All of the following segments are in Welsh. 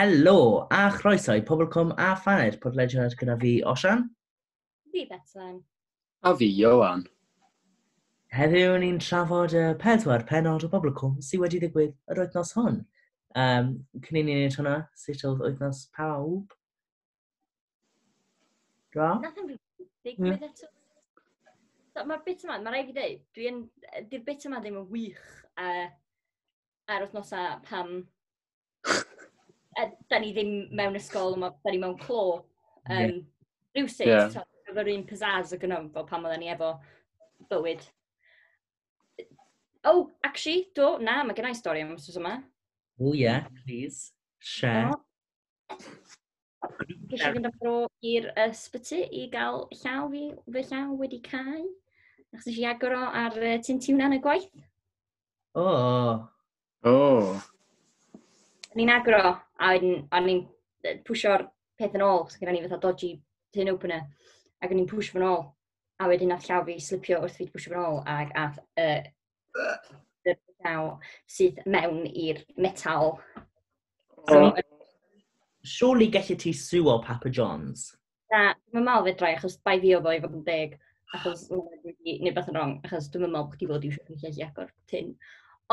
Helo, a chroeso i Pobl Cwm a Phaner, podlediad gyda fi, Osian. Fi, Bethan. A fi, Ioan. Heddiw ni'n trafod y pedwar penod o Pobl Cwm sydd wedi ddigwydd yr wythnos hwn. Um, cyn i ni wneud hwnna, sut oedd wythnos pawb? Dra? Nothing digwydd eto. So, Mae'r bit yma, mae rhaid i ddeud, dwi'n... Di'r bit yma ddim yn wych uh, ar wythnosau pam da ni ddim mewn ysgol, da ni mewn clo. Um, yeah. Rhywsyd, yeah. Efo'r un pizzazz o yno, fel pan oedden ni efo bywyd. Oh, actually, do, na, mae gennau stori am ysgrifennu yma. O oh, ie, yeah, please, share. No. Ges i fynd o i'r ysbyty i gael llaw fi, fy llaw wedi cael. Achos nes i agor o ar uh, tintiwn yn y gwaith. O. Oh. O. Oh o'n i'n agro, a o'n i'n pwysio'r peth yn ôl, so gyda ni fatha dodgy tin opener, ac o'n i'n pwysio fan ôl, a wedyn nath llaw fi slipio wrth fi pwysio fan ôl, ac ath y uh, llaw sydd mewn i'r metal. So, oh. Surely gallu ti suo Papa John's? Na, dwi'n meddwl fedrai, achos bai fi o fo i fod yn deg, achos wedi gwneud beth yn wrong, achos dwi'n meddwl bod chdi fod i'w siarad gallu agor tin.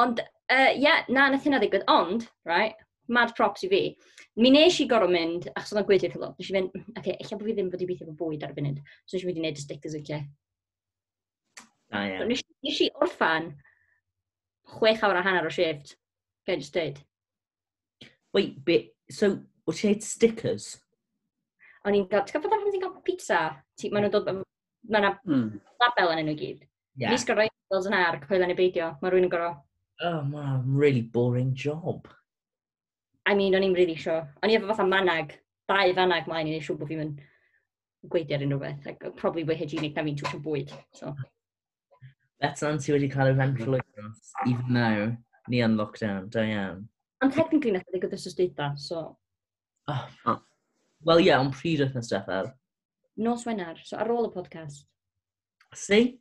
Ond, ie, uh, yeah, na, nath hynna ddigwydd, ond, right, mad props i fi. Mi nes i gorau mynd, achos oedd o'n gweithio cyflog, nes i fynd, oce, okay, eich bod fi ddim wedi i beth efo bwyd ar y funud, so nes i wedi gwneud y stickers yn ce. Ah, yeah. so, nes, nes i orffan chwech awr a hanner o shift, gael just dweud. Wait, be, so, wyt ti'n gwneud stickers? O'n i'n gael, ti'n gael pan ti'n gael pizza, ti, maen nhw'n dod, mae yna hmm. label yn enw i gyd. Yeah. Nis gorau labels yna ar coelen y beidio, mae rhywun yn gorau. Oh, ma, really boring job. I mean, o'n i'n really sure. O'n i efo fatha manag, dau fanag mlaen i wneud siŵr bod fi'n gweithio ar e'r unrhyw beth. Like, probably fwy hygienic na fi'n twysio bwyd. So. That's on ti wedi cael y rental even now, ni yn lockdown, da iawn. Ond technically nath wedi gyda'r sysdeitha, so... Oh, oh. Wel ie, ond pryd oedd nes deffar? Nos Wenar, so ar ôl y podcast. See?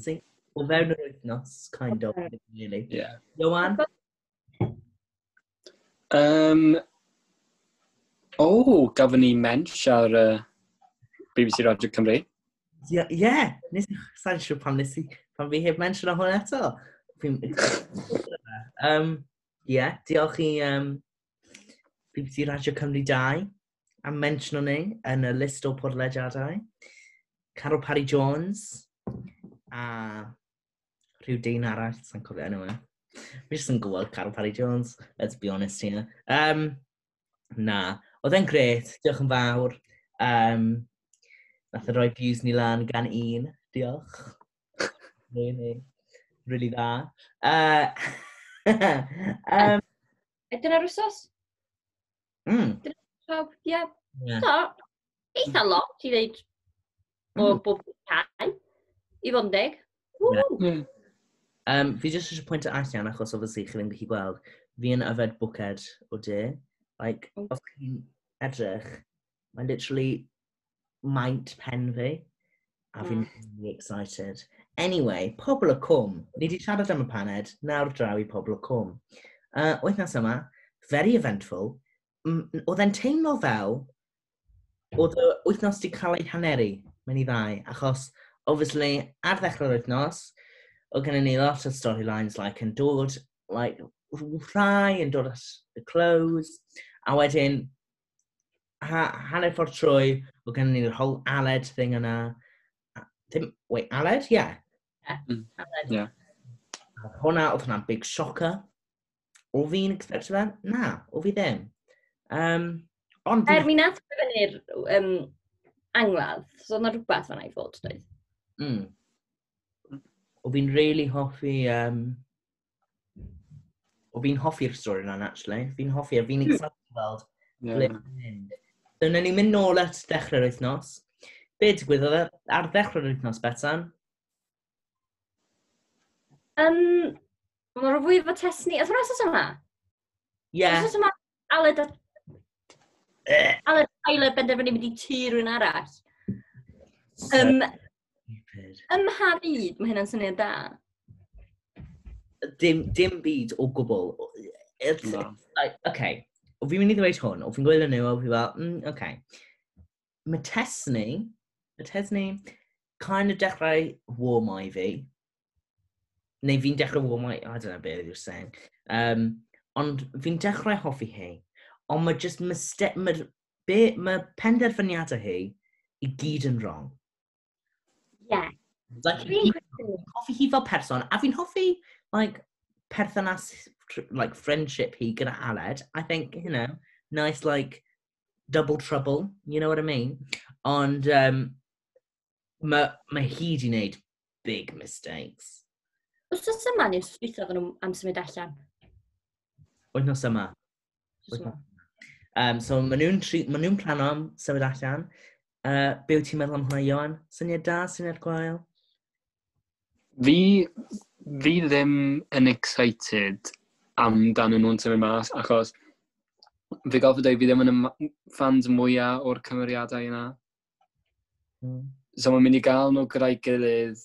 See? O fewn yr wythnos, kind of, really. Yeah. Joanne? Um, o, oh, gafon ni mensch ar uh, BBC Radio Cymru. Ie, yeah, yeah. nes i sa'n siŵr pan nes i, pan fi heb mention o hwn eto. um, yeah, diolch i um, BBC Radio Cymru 2 am mention o'n ni yn y list o podlediadau. Carol Parry Jones a rhyw dyn arall, sa'n cofio enw anyway. e. Fi jyst yn gwybod Carl Parry Jones, let's be honest here. Um, na, oedd e'n gret, diolch yn fawr. Um, nath e roi views ni lan gan un, diolch. neu, neu, really dda. Uh, um, e, Dyna'r wsos? Mm. Dyna'r pawb, ie. Yeah. yeah. So, eitha mm. lot i ddeud o mm. bob cael, i fod yn deg. Yeah. Mm. Um, fi jyst eisiau pwynt at Ian, achos obviously chi ddim gallu gweld, fi yn yfed bwced o de. Like, mm. os chi'n edrych, mae'n literally maint pen fi. A fi'n mm. really excited. Anyway, pobl y cwm. Ni wedi siarad am y paned, nawr draw i pobl y cwm. Uh, wythnos yma, very eventful. Mm, oedd e'n teimlo fel, oedd y wythnos wedi cael ei haneri, mynd i ddau, achos, obviously, ar ddechrau'r wythnos, oedd gen ni lot o storylines like, yn dod, like, rhai yn dod at the close, a wedyn ha, hanner ffordd trwy, oedd gen ni'r whole aled thing yna. Ddim, wait, aled? Ie. Yeah. Mm. Aled. Yeah. Hwna, oedd hwnna'n big shocker. O fi'n expect fe? Na, o fi ddim. Um, ond... Er mi nath e fyny'r um, angladd, so yna rhywbeth fan'na i fod, dweud. Mm o fi'n really hoffi... Um, o fi'n hoffi'r stori yna, actually. Fi'n hoffi, a fi'n hmm. excited weld yeah. ble mynd. So, wnawn ni mynd nôl at dechrau'r wythnos. Be digwyddodd e? ar ddechrau'r wythnos, Betan? Um, Mae'r fwy fo test ni. Oedd hwnna sos yma? Ie. Yeah. Sos yma Aled a... Eh. Aled Tyler benderfynu mynd i tu rhywun arall. Um, stupid. Ym mha byd mae hynna'n syniad da? Dim, dim byd o gwbl. It's, like, okay, o fi'n mynd i ddweud hwn, o fi'n gwylio nhw, o fi fel, mm, okay. Mae Tesni, mae Tesni, kind of dechrau warmau fi. Neu fi'n dechrau warmau, I don't know beth you're saying. Um, ond fi'n dechrau hoffi hi. Ond mae just mistake, mae, be, mae penderfyniadau hi i gyd yn wrong. Yeah. Like, fi'n hoffi hi fel person, a fi'n hoffi, like, perthynas, like, friendship hi gyda Aled. I think, you know, nice, like, double trouble, you know what I mean? Ond, um, mae ma hi di wneud big mistakes. Wrthnos yma ni'n wrthnos dwythaf o'n am symud allan? Wythnos yma. Um, so maen nhw'n ma nhw plano am symud allan. Uh, be wyt ti'n meddwl am hwnna, Ioan? Syniad da, syniad gwael? Fi, fi ddim yn excited amdano nhw'n symud mas, achos fi gofod dweud fi ddim yn y fans mwyaf o'r cymeriadau yna. Mm. So mae'n mynd i gael nhw gyda'i gilydd,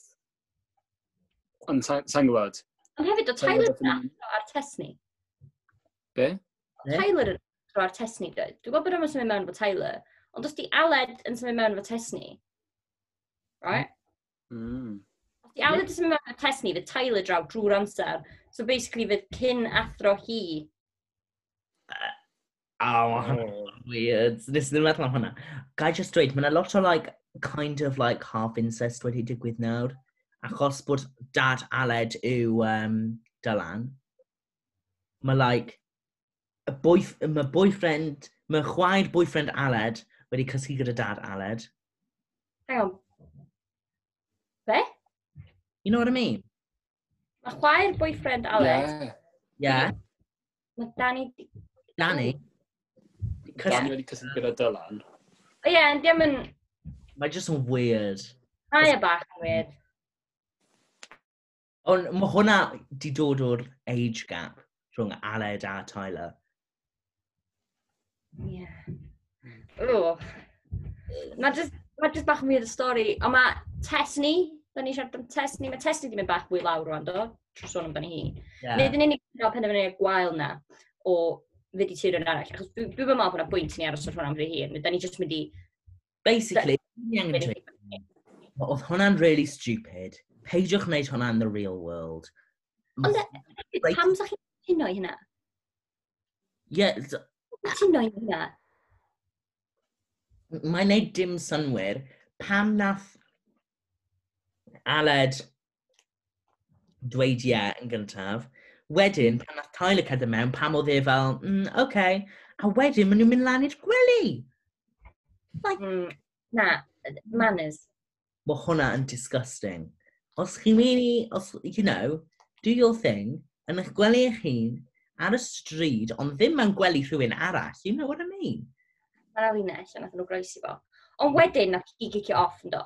ond sa'n gwybod. Ond hefyd, o Tyler yn athro ar Tesni. Be? Tyler yn athro ar Tesni, dwi. Dwi'n gwybod bod e yma'n symud mewn bod Tyler, Ond os di Aled yn symud mewn efo Tesni, right? Mm. Os di Aled yn symud mewn efo Tesni, fydd Tyler draw drwy'r amser. So basically, fydd cyn athro hi. Oh, oh. weird. Nes ddim meddwl am hwnna. Gai just dweud, mae'n a lot o like, kind of like half incest wedi digwydd nawr. Achos bod dad Aled yw um, Dylan. Mae like, y boyf, mae boyfriend, mae chwaer boyfriend Aled wedi cysgu gyda dad Aled. Hang on. Be? You know what I mean? Mae chwaer boyfriend Aled. Yeah. yeah. Mae Danny... Danny? Cysgu. Danny wedi cysgu gyda Dylan. O ie, yn ddim yn... Mae just yn weird. Mae e bach yn weird. Ond mae hwnna di dod o'r age gap rhwng Aled a Tyler. Yeah. O. Mae just, ma just bach yn weird y stori, ond mae Tesni, da ni siarad am Tesni, mae Tesni wedi mynd bach fwy lawr rwan do, trwy sôn amdani hi. Yeah. Nid yn unig gael penderfynu gwael na o fyd i tiro'n arall, achos dwi'n meddwl bod yna bwynt ni aros o'r hwnna am fy hun, da ni jyst mynd i... Basically, hmm, oedd hwnna'n really stupid. Peidiwch wneud hwnna in the real world. Ond e, pam sa'ch chi'n hynny hynna? Ie. Ti'n hynna? mae'n neud dim synwyr pam nath Aled dweud ie yn gyntaf. Wedyn, pan nath Tyler cedd e mewn, pam oedd e fel, mm, oce. Okay. A wedyn, maen nhw'n mynd lan i'r gwely. Like, mm, na, manners. Mae hwnna yn disgusting. Os chi'n mynd i, os, you know, do your thing, yn eich gwely eich hun, ar y stryd, ond ddim mewn gwely rhywun arall, you know what I mean? Mae'n awinell, a nath nhw groesi fo. Ond hmm. wedyn, nath hi gicio off yn do.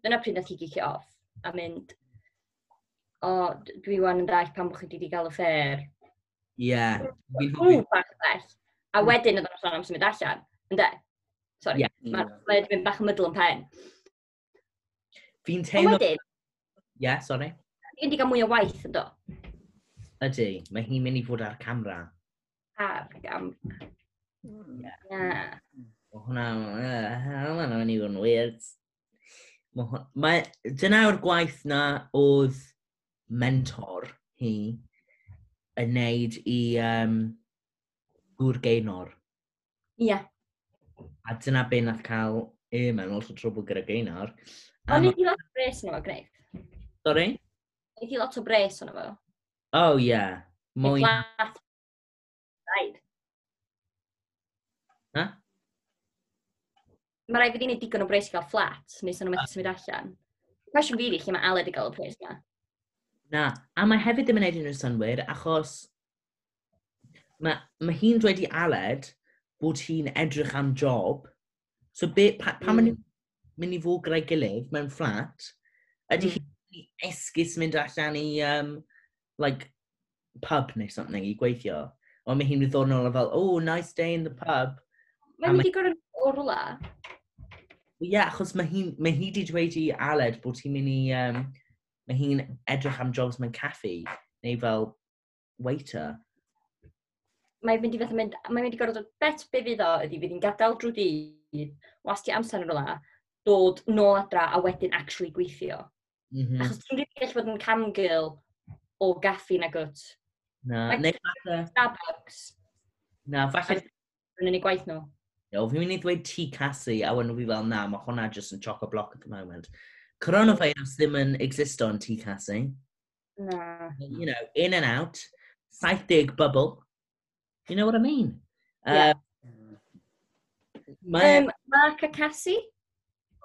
Dyna pryd nath hi gicio off, a mynd, o, oh, dwi wan yn dall pan bod chi wedi cael y ffer. Ie. Yeah. Hw'n bach bell. A hmm. wedyn oedd o'n sôn am symud allan, ynddo? Sorry, yeah. mae'n yeah. mynd bach ymydl yn pen. Fi'n teimlo... Wedyn... Ie, yeah, sorry. Fi'n wedi cael mwy o waith, ynddo? Ydy, mae hi'n mynd i fod ar camera. Ar gam. Hmm. Mae hwnna, mae hwnna'n mynd i fod yn weird. Mae, dyna yw'r gwaith na oedd mentor hi yn neud i um, gŵr geinor. Ie. Yeah. A dyna be nath cael e mewn lot o trwbl gyda geinor. Ond nid i lot o bres yna fo, Greif. Sorry? Nid i lot o bres yna fo. Oh, ie. Yeah. Mwy... Right. mae rhaid fi wneud digon o bres i gael flat, neu sy'n methu ah. symud allan. Cwestiwn fi di lle mae Aled i gael y pres yna. Na, a mae hefyd ddim yn neud unrhyw synwyr, achos mae, mae hi'n dweud i Aled bod hi'n edrych am job. So be, pa, pa mm. mae'n mynd i fod gyda'i gilydd mewn fflat, ydy mm. hi'n esgus mynd allan i um, like, pub neu something i gweithio. Ond mae hi'n ddiddorol fel, oh, nice day in the pub. Mae'n mynd i gorau o'r rwla. Ie, yeah, achos mae hi, mae hi wedi dweud i Aled bod hi'n mynd i... Um, mae hi'n edrych am jobs mewn caffi, neu fel waiter. Mae'n mynd i fath mynd... Mae'n mynd i gorfod bet be fydd o ydy fydd hi'n gadael drwy dydd, wasti amser yn rola, dod nôl adra a wedyn actually gweithio. Mm -hmm. Achos dwi'n rili gallu bod yn camgirl o gaffi na gwt. Na, neu falle... Starbucks. Na, falle... Yn unig gwaith nhw. No know, fi'n mynd i ddweud tŷ casu a wedyn fi fel na, mae hwnna just yn choc o bloc at the moment. Coronavirus ddim yn existo yn tŷ casu. Na. You know, in and out, 70 bubble. You know what I mean? Yeah. Um, mae... Um, Mark a Cassie?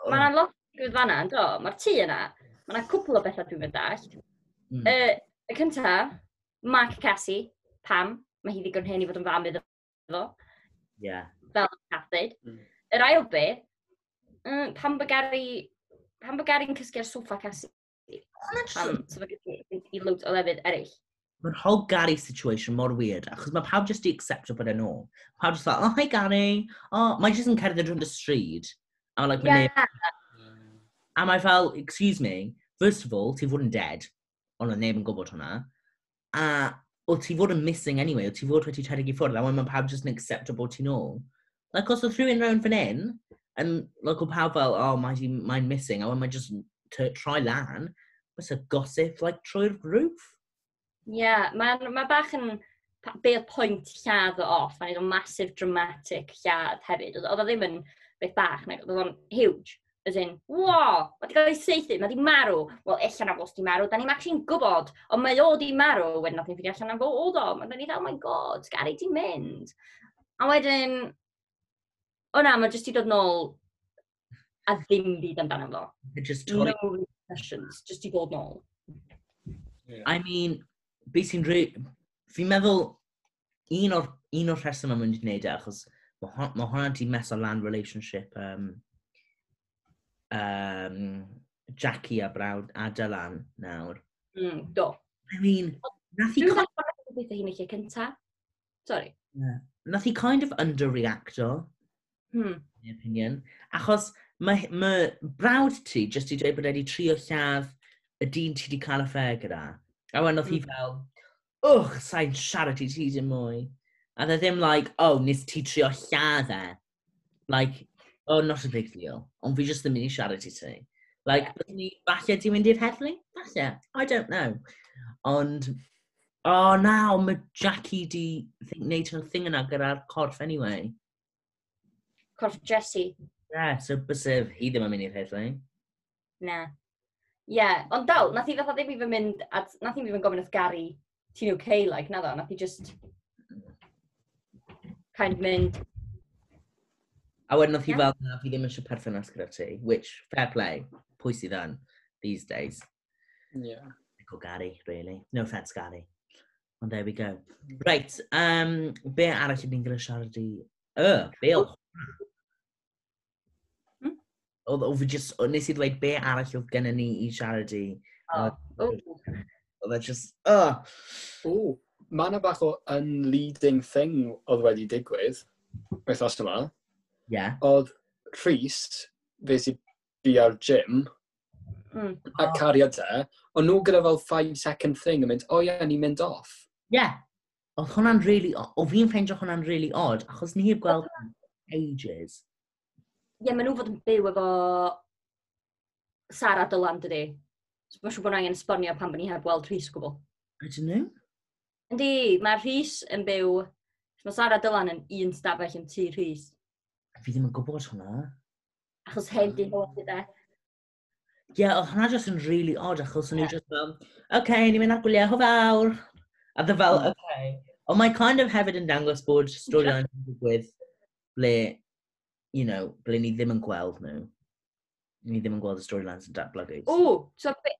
Oh. Mae'n lot o digwydd fanna, do? Mae'r tŷ yna. Mae'n cwpl o bethau dwi'n mynd all. Mm. Uh, y cyntaf, Mark a pam? Mae hi ddigon hen i fod yn fam iddo fo. Yeah. Fel cathyd. Mm. Yr ail beth, mm, pan bod Gary, pan bod Gary'n cysgu'r soffa casi. Pan, so fe gyda'i i lwt o lefydd eraill. Mae'r whole Gary situation mor weird, achos mae pawb jyst i accept bod e'n ôl. Pawb jyst like, oh, hi Gary, oh, mae jyst yn cerdded rhwng y stryd. A mae'n like, yeah. A mae fel, excuse me, first of all, ti fod yn dead, ond oedd neb yn gwybod hwnna. A o ti fod yn missing anyway, o ti fod wedi rhedeg i ffwrdd, a wedyn mae pawb just yn accept o bod ti'n ôl. Like, os oedd rhywun rhywun fan hyn, yn, like, o pawb fel, oh, mae'n mae missing, a wedyn mae just troi lan, mae'n sy'n gosip, like, trwy'r roof. Ie, yeah, mae'n ma bach yn be oedd pwynt lladd o off, mae'n o'n massive dramatic lladd hefyd. Oedd o ddim yn beth bach, oedd o'n huge as in, wo, mae wedi cael ei seithi, mae wedi marw. Wel, ella na fos di marw, da ni'n actually'n gwybod, ond mae o di marw, wedyn nath ni'n ffyrio allan am fo, o do, mae'n rhaid, oh my god, Gary di mynd. A wedyn, o na, mae jyst i dod nôl a ddim byd amdano fo. Just no repercussions, jyst i dod nôl. Yeah. I mean, beth sy'n rhaid, fi'n meddwl, un o'r, un o'r rheswm am wneud e, achos mae hwnna'n ti mes o land relationship um, um, Jackie a brawd a Dylan nawr. Mm, do. I mean, nath he... Dwi'n meddwl bod hyn eich cynta. Sorry. Yeah. Nath i kind of underreacto. Hmm. My opinion. Achos mae, mae brawd ti jyst i dweud bod wedi trio lladd y dyn ti wedi cael affair gyda. A wedyn oedd mm. hi fel, wch, sa'n siarad i ti ddim mwy. A dde ddim like, oh, nes ti trio lladd e. Like, oh, not a big deal, ond fi jyst yn mynd i siarad i ti. Like, yeah. ni, falle ti'n mynd i'r heddlu? Falle, I don't know. Ond, oh na, mae Jackie di wneud hwn thing yna gyda'r corff anyway. Corff Jessie. Yeah, so bysef, hi ddim yn mynd i'r heddlu. Na. Ie, yeah. ond dal, nath i fatha ddim even mynd, at, nath i even gofyn wrth Gary, ti'n okay, like, na ddo, nath i just mm. kind of mynd, A wedyn oedd hi yeah. fel, na, fi ddim eisiau perthynas gyda ti, which, fair play, pwy sydd yn, these days. Yeah. Nico Gary, really. No offence, Gary. Ond there we go. Mm. Right, um, be arall ydyn ni'n gyda siarad i... Y, be hmm? o? Oedd o fi just, nes i ddweud be arall oedd gennym ni i siarad i. Oedd e just, e y! O, mae yna bach o unleading thing oedd wedi digwydd, wythnos yma yeah. oedd Rhys, fe sy'n ar Gym, mm. a cariad e, ond nhw gyda fel 5 second thing yn mynd, o oh, ie, yeah, ni'n mynd off. Ie. Yeah. Oedd hwnna'n really, o fi'n ffeindio hwnna'n really odd, achos ni heb gweld ages. Ie, yeah, maen nhw fod yn byw efo Sara Dylan, dydy. So, mae'n siŵr bod angen sbonio pan bod ni heb weld Rhys gwbl. I don't know. Yndi, mae Rhys yn byw... Mae Sara Dylan yn un stafell yn tŷ Rhys. Fi ddim yn gwybod hwnna. Achos heb di bod gyda. E. Ie, yeah, oedd hwnna jyst yn really odd, achos o'n yeah. i jyst fel, OK, ni'n mynd ar gwyliau, hwfawr. A dda fel, mm. OK. Ond mae kind of hefyd yn dangos bod storion yn digwydd ble, you know, ble ni ddim yn gweld nhw. Ni ddim yn gweld y storylines yn datblygu. O, so be...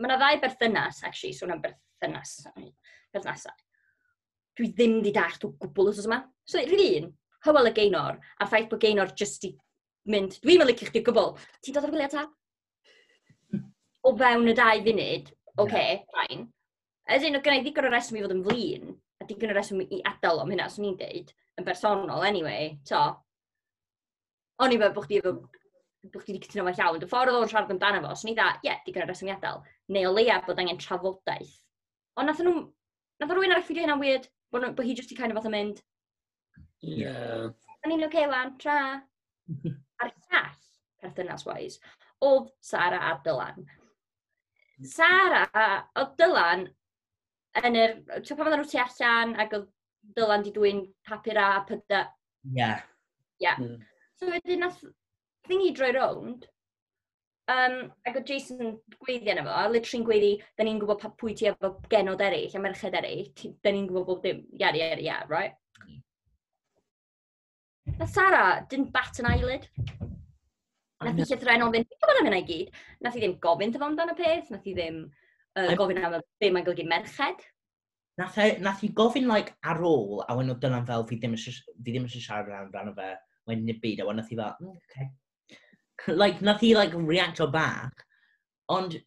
Mae yna ddau berthynas, actually, so am berthynas. Berthynasau dwi ddim di dallt o gwbl os yma. So, neud rhywun un, hywel y Gaynor, a'r ffaith bod Gaynor jyst i mynd, dwi'n mynd licio chdi gwbl, ti'n dod o'r gwyliau ta? O fewn y dau funud, oce, okay, yeah. fine. As in, o gynna ddigon o reswm i fod yn flin, a digon o reswm i adael am hynna, swn i'n deud, yn bersonol, anyway, to. O'n i fe bod chdi efo bod chdi wedi cytuno fe llawn. Dy ffordd o'n siarad amdano fo, swn i dda, ie, yeah, digon o reswm i adael. Neu o leia bod angen trafodaeth. Ond nath nhw, nath rhywun arall ffidio hynna'n weird, Bo, bod hi jyst i kind of fath fatha mynd... Yeah. O'n i'n oce lan, tra. A'r llall, perthynas-wise, oedd Sara a Dylan. Mm. Sara, o Dylan yn yr... Ti'n pan oedden nhw tu allan ac oedd Dylan di dwi'n papur a pyda. Ie. Yeah. Ie. Yeah. Mm. So wedyn nath thingy droi rownd Um, ac oedd Jason gweiddi yna fo, a literally'n gweiddi, da ni'n gwybod pa pwy ti efo genod eraill, a merched eraill, da ni'n gwybod bob dim, yad, yad, yad, right? Na Sara didn't bat an eyelid. Nath i llythrenol fynd, ti'n gwybod am hynna i gyd? Nath i ddim gofyn tyfo amdano peth, nath i ddim uh, gofyn am y be mae'n golygu merched. Nath, e, nath i gofyn like, ar ôl, a wedyn oedd dyna'n fel, fi ddim eisiau siarad amdano fe, wedyn nid byd, a wedyn nath i fel, mm, okay like, nath hi, like, reactio bach. Ond,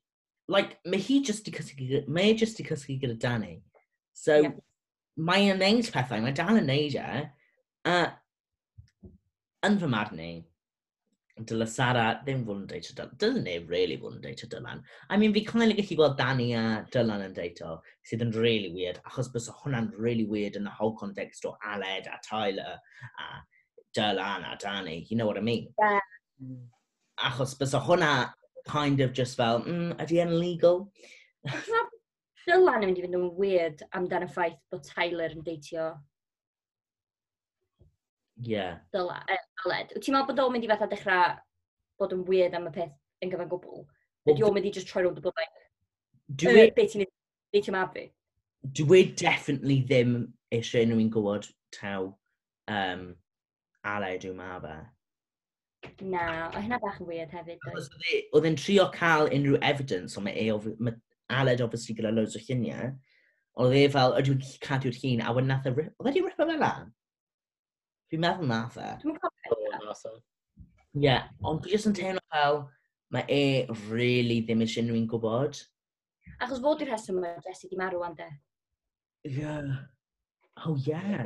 like, mae hi just i cysgu, mae e just i cysgu gyda Danny. So, yeah. mae yn neud pethau, mae dal yn neud e. Uh, yn fy marn i, dyle Sara ddim fod yn deitio Dylan. Dyle neb really fod yn deitio Dylan. I mean, fi kind of gallu gweld Danny a Dylan yn deitio, sydd yn really weird, achos bys hwnna'n really weird yn y whole context o Aled a Tyler a Dylan a Danny, you know what I mean? Yeah. Achos bys o hwnna kind of just fel, mm, ydy e'n legal? Dylan yn mynd i fynd yn weird amdan ffaith bod Tyler yn deitio Yeah. Dyla, eh, Aled. Ti'n meddwl bod o'n mynd i fatha dechrau bod yn weird am y peth yn gyfan gwbl? Well, Ydy o'n mynd i just troi rownd y byddai? Dwi... Uh, be ti'n mynd i mafu? Dwi definitely ddim eisiau unrhyw un gwybod taw um, Aled yw ma fe. Na, o hynna bach yn weird hefyd. Oedd e'n trio cael unrhyw evidence, ond mae, e, mae Aled obviously gyda loads o lluniau, ond oedd e fel, ydw i'n cadw'r llun, a wedyn nath e, oedd e di ripo e fe lan? Fi'n meddwl na fe. Dwi'n cofio. Ie, ond fi jyst yn teimlo fel, mae e really ddim eisiau unrhyw un gwybod. Achos fod i'r rheswm mae Jessie di marw wan de. Ie. Yeah. Oh, ie. Yeah.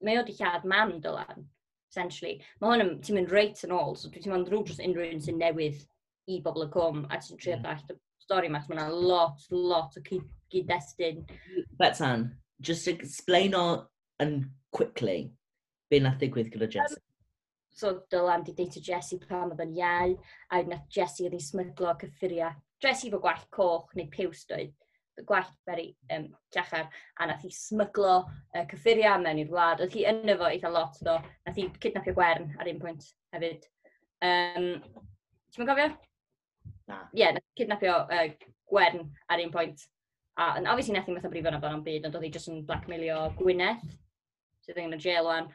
Mae o di lladd mam dylan essentially. Mae hwn yn, ti'n mynd reit yn ôl, so ti'n mynd drwy dros unrhyw un sy'n newydd i bobl y cwm, a ti'n trio mm. ddallt y stori mas, mae yna lot, lot o cyd-destun. Bethan, just explain o yn quickly, be nath ddigwydd gyda Jess? Um, so, Dylan di deitio Jessie pan oedd yn iau, a nath Jessie oedd hi'n smyglo cyffuriau. Jessie fo gwall coch neu piws doedd gwallt beri um, Llachar, a nath hi smyglo uh, cyffuria mewn i'r wlad. Oedd hi yno fo eitha lot, do. Nath hi cydnapio gwern ar un pwynt hefyd. Um, Ti'n mynd gofio? Na. Ie, yeah, nath hi cydnapio uh, gwern ar un pwynt. A, and obviously, nath hi metha brifo na fan o'n byd, ond oedd hi jyst yn blackmailio Gwyneth, sydd yn y jail o'n.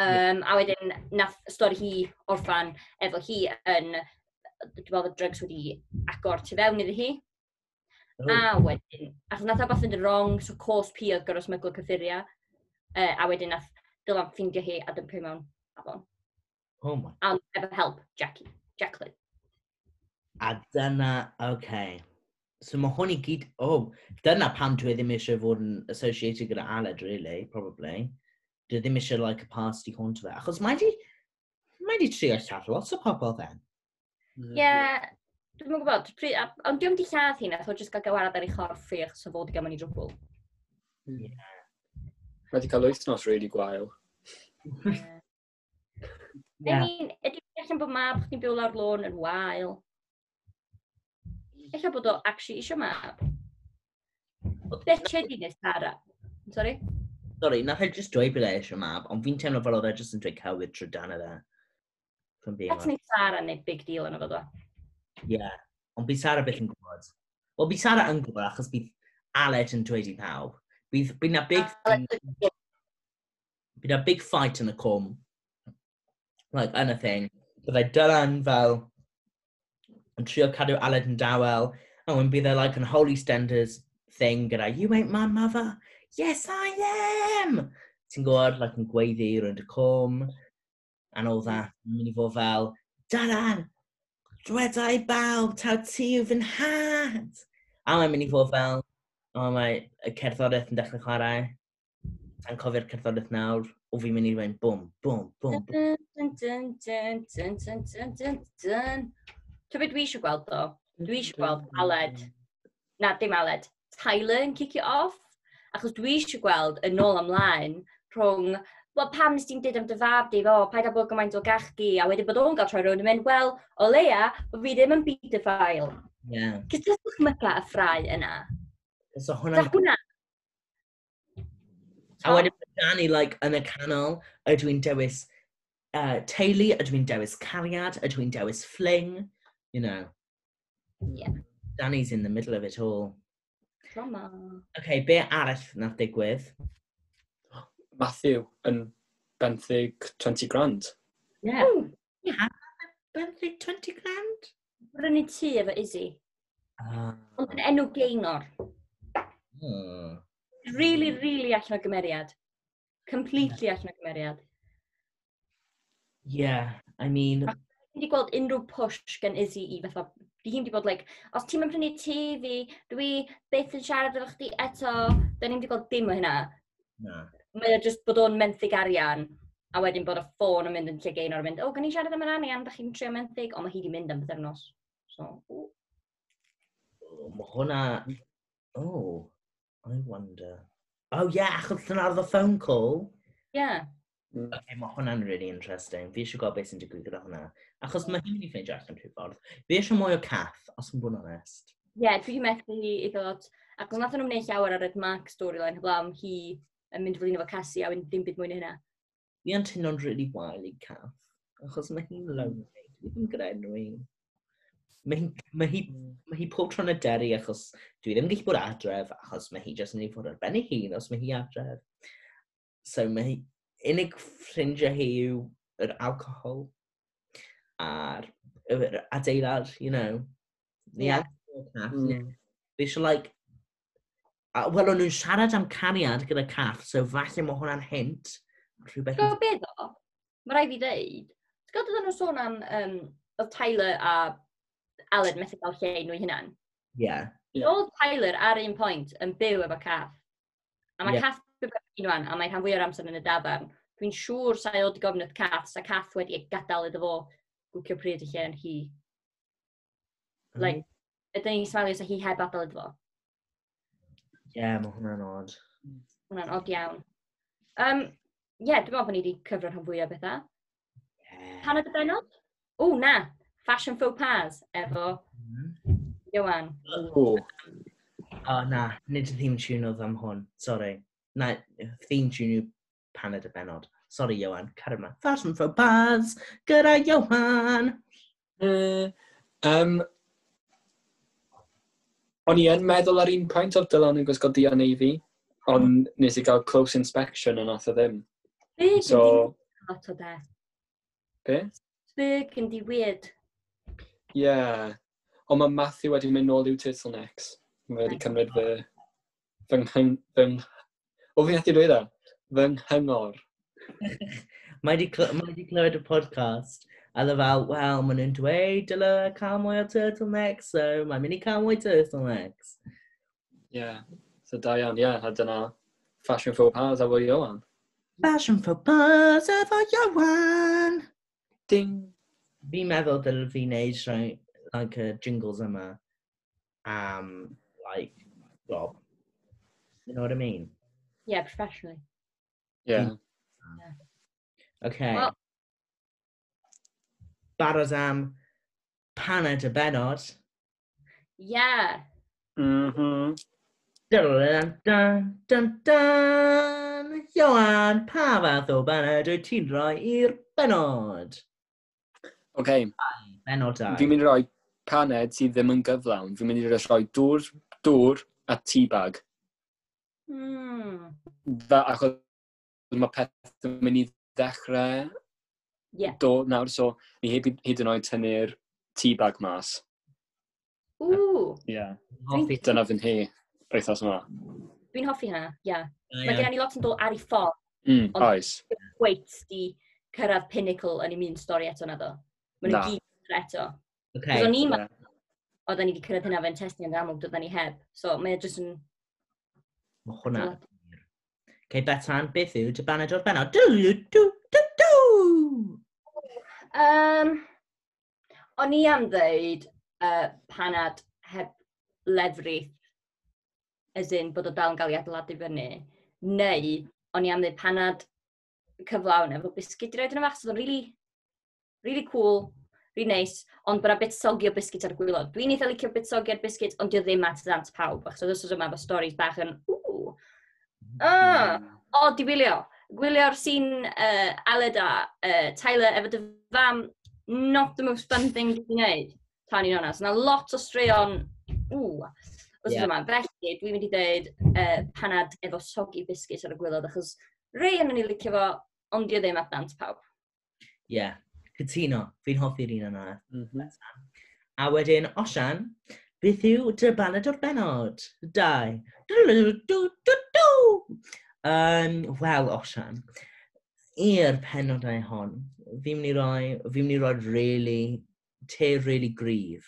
Um, a wedyn, nath stori hi orffan efo hi yn, dwi'n meddwl, y drugs wedi agor tu fewn iddi hi, Oh. A wedyn, achos nath wbath yn wrong, so cos pi oedd goros myglo cyffuria. Uh, a wedyn nath Dylan ffindio hi a dympio mewn afon. Oh my. A efo help, Jackie, Jacqueline. A dyna, oce. Okay. So mae hwn i gyd, oh, dyna pam dwi ddim eisiau fod yn associated gyda Aled, really, probably. Dwi ddim eisiau, like, a past i hwn to fe. Achos mae di, mae di trio lladd lot o pobl then. Ie, yeah, Dwi'n yn gwybod, pryd, a, ond dwi'n di lladd hi, nath o jyst gael gawarad ar ei chorffi achos o fod i gael mewn i drwbl. Mae wedi cael wythnos really gwael. yeah. yeah. Mean, ydy allan bod mab chdi'n byw lawr lôn yn wael? Ella bod o actually eisiau mab. Oedd Betcher di nes Tara. Sorry? Sorry, nath e just dweud bod e eisiau mab, ond fi'n teimlo fel oedd e just yn dweud cywir trwy dan e yna. That's ni Sara neu big deal yn o fod o. Ie, yeah. ond bydd Sara byth yn gwybod. Wel, bydd Sara yn gwybod achos bydd Aled yn dweud i pawb. Bydd, bydd na big... Bydd na big fight yn y cwm. Like, yn y thing. Byddai Dylan fel yn trio cadw Aled yn dawel. A wedyn bydd e like an holy standards thing gyda, you ain't my mother. Yes, I am! Ti'n gwybod, like, yn gweiddi rwy'n dy cwm and all that. Yn mynd i fod fel, Dylan, dweda i bawb, taw ti yw fy nhad. A mae'n mynd i fod fel, o mae y cerddoriaeth yn dechrau chwarae. Ta'n cofio'r cerddoriaeth nawr, o fi'n mynd i rwy'n bwm, bwm, bwm, bwm. Ti'n byd dwi eisiau gweld do? Dwi eisiau gweld Aled, na dim Aled, Tyler yn kick it off. Achos dwi eisiau gweld yn ôl ymlaen rhwng wel, pam nes ti'n dweud am dy fab di, o, paid a bod gymaint o gachgi, a wedyn bod o'n gael troi rhywun yn mynd, wel, o leia, bod fi ddim yn byd pedophile. Ie. Yeah. Cys dwi'n dychmyga y ffrau yna. So hwnna... Da hwnna. A wedyn Danny, like, yn y canol, ydw i'n dewis uh, teulu, ydw i'n dewis cariad, ydw i'n dewis fling, you know. Yeah. Danny's in the middle of it all. Drama. Okay, be arall nath digwydd? Matthew yn benthyg 20 grand. Ie. Yeah. Yeah. Benthyg 20 grand? Brynu ni tu efo Izzy. Ah. Ond yn enw geinor. Hmm. Really, really allan o gymeriad. Completely allan o gymeriad. Yeah, I mean... Fi wedi gweld unrhyw push gan Izzy i fatha... Fi wedi bod, like, os ti'n mynd prynu tŷ fi, dwi byth yn siarad efo chdi eto, da ni'n wedi gweld dim o hynna. Na mae o jyst bod o'n menthyg arian, a wedyn bod y ffôn yn mynd yn lle gein o'r mynd, o, oh, gan i siarad am yr arian, da chi'n trio menthyg, ond mae hi wedi mynd am bythyrnos. So, o. Oh, mae hwnna... Oh, I wonder. Oh, yeah, achos llynardd y phone call. Yeah. Okay, mae hwnna'n really interesting. Fi eisiau gweld beth sy'n digwydd gyda hwnna. Achos mae hi'n mynd i ffeindio allan trwy ffordd. Fi eisiau mwy o cath, os yn bod yn onest. Ie, yeah, dwi'n methu i ddod... Ac os nath nhw'n gwneud llawer ar y Mark storyline heblaw am hi yn mynd flin efo Cassie a wedyn dim byd mwy na hynna. Ni yn teimlo'n really wael i Cass, achos mae hi'n hmm. lonely. Dwi ddim gyda enw i. Mae hi, mae hi, mae hi pob tro'n aderu achos dwi ddim yn gallu bod adref, achos mae hi jyst yn ei fod ar ben ei hun os mae hi adref. So mae hi, unig ffrindiau hi yw yr alcohol a'r adeilad, you know. Ni yeah. Cass, mm. Fi eisiau, like, Wel, o'n nhw'n siarad am cariad gyda cath, so falle mae hwnna'n hint. Rhywbeth... Gwyd beth o? Mae rai fi ddeud. Ti'n gwybod oedden nhw sôn am um, oedd Tyler a Aled methu cael lle nhw hunan? Ie. Yeah. yeah. Oedd Tyler ar un pwynt yn byw efo cath. A mae yeah. cath yn byw efo rwan, a mae rhan fwy o'r amser yn y dafarn. Dwi'n siŵr sa'i oedd gofnod cath, sa cath wedi gadael iddo fo gwcio pryd i lle yn hi. Mm. Like, ydyn ni'n smalio sa hi heb adael iddo fo. Ie, yeah, mae hwnna'n od. Hwnna'n od iawn. Um, Ie, yeah, dwi'n meddwl bod ni wedi cyfro'r rhan fwyaf bethau. Yeah. Pan y benod? O, na! Fashion faux pas, efo mm. Johan. O, oh, na, nid y theme tune oedd am hwn, Sorry. Na, theme tune yw paned y benod. Sorry, Iwan. car yma. Fashion faux pas, gyda Iwan! Uh, um, O'n i yn meddwl ar un pwynt o'r Dylan yn gwisgo Dion ei fi, ond mm. nes i gael close inspection yn oedd o ddim. Fig so... lot o beth. Be? Fig yn di weird. Ie. Yeah. Ond mae Matthew wedi mynd nôl i'w turtlenecks. Mae wedi cymryd fy... fy nghyng... Fy ng... O, fi wedi dweud e? Fy nghyngor. mae wedi clywed y podcast I love how, well, I'm an into a I can't wear turtlenecks, so my mini can't turtlenecks. Yeah. So Diane, yeah, I don't know. Fashion faux pas, is that what you're on? Fashion faux pas, is what you're on. Ding. Be Mevel de Lavine's like a jingles zimmer. a um like job. You know what I mean? Yeah, professionally. Yeah. yeah. Okay. Well, barod am paned y benod. Ie. Yeah. Mm. Dun, dun, dun, dun. Ioan, pa fath o benod wyt ti'n rhoi i'r benod? Oce. Okay. Benod ai. Fi'n mynd i roi paned sydd ddim yn gyflawn. Fi'n mynd i roi dŵr, dŵr a teabag. Mm. Dda, achos mae peth yn mynd i ddechrau yeah. do nawr, so ni hyd, hyd yn oed tynnu'r teabag mas. Ww! Ie. Dyna fy nhe, wythnos yma. Dwi'n hoffi hynna. Yeah. Uh, Mae yeah. gen i lot yn dod ar ei ffordd. Mm, ond oes. Ond di cyrraedd pinnacle yn un stori eto na ddo. Mae'n no. gyd eto. Okay. O'n i'n meddwl, oedden ni wedi cyrraedd hynna fe'n testio yn amlwg, doedden ni heb. So, mae e jyst yn... Mae hwnna. Okay, Betan, beth yw dy baned o'r benod? Um, o'n i am ddeud uh, panad heb lefrith, as in bod o dal yn cael ei adeiladu fyny, neu o'n i am ddweud panad cyflawn efo biscuit i roed yn y fach, so really, really cool, really nice, ond bod bit sogi o biscuit ar gwylod. Dwi'n eitha licio bit sogi ar biscuit, ond dio ddim at ddant pawb, achos oedd ysgrifennu efo storys bach yn, ww, ah, o, di wylio gwylio'r sîn uh, Aled a uh, Tyler efo dy fam, not the most fun thing dwi'n gwneud, tan i'n onas. Yna lot o straeon, ww, wrth yeah. yma. Felly, dwi'n mynd i dweud uh, panad efo sogi biscuit ar y gwylod, achos rei yn ni licio fo, ond di o ddim adnant pawb. Ie, yeah. cytuno. Fi'n hoffi'r un yna. Mm -hmm. A wedyn, Osian, beth yw dy baned o'r benod? Dau. Du, du, du, du, du. Um, wel, Osian, i'r penodau hon, fi'n mynd i roi, fi'n mynd i roi really, te really gryf.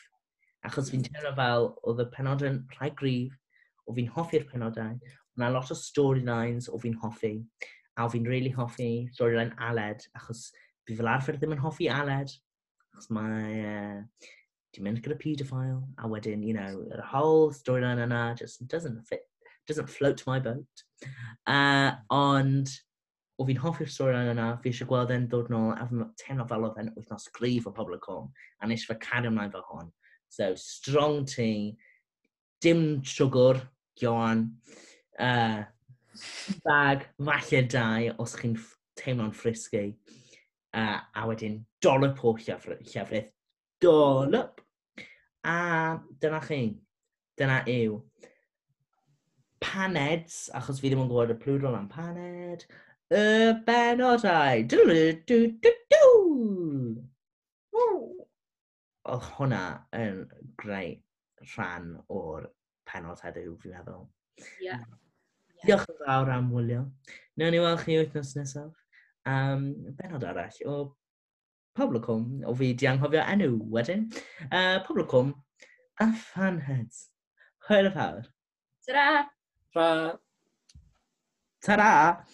Achos fi'n hmm. teimlo fel, oedd y penodau'n rhai gryf, o fi'n hoffi'r penodau, o'na lot o storylines o fi'n hoffi, a fi'n really hoffi storyline Aled, achos fi fel arfer ddim yn hoffi Aled, achos mae, uh, ti'n mynd gyda pedophile, a wedyn, you know, the whole storyline yna just doesn't fit doesn't float my boat. Uh, ond, o fi'n hoffi'r stori yna, fi eisiau gweld e'n dod nôl a fi'n tenno fel oedd e'n wythnos gryf o Public Home, a nes fe cario ymlaen fel hon. So, strong tea, dim siwgr, Johan, uh, bag, falle dau, os chi'n teimlo'n ffrisgu, uh, a wedyn dolop o llefrith, dolop, a dyna chi, dyna yw paneds, achos fi ddim yn gwybod y plwydol am paned, y benodau. Oedd hwnna yn greu rhan o'r penod heddiw, fi'n meddwl. Yeah. Diolch yn fawr am wylio. Nawr ni weld chi wythnos nesaf um, benod arall o Poblocwm, o fi di anghofio enw wedyn. Uh, Poblocwm a Fanheads. Hwyl y fawr. Ta-ra! ف ترى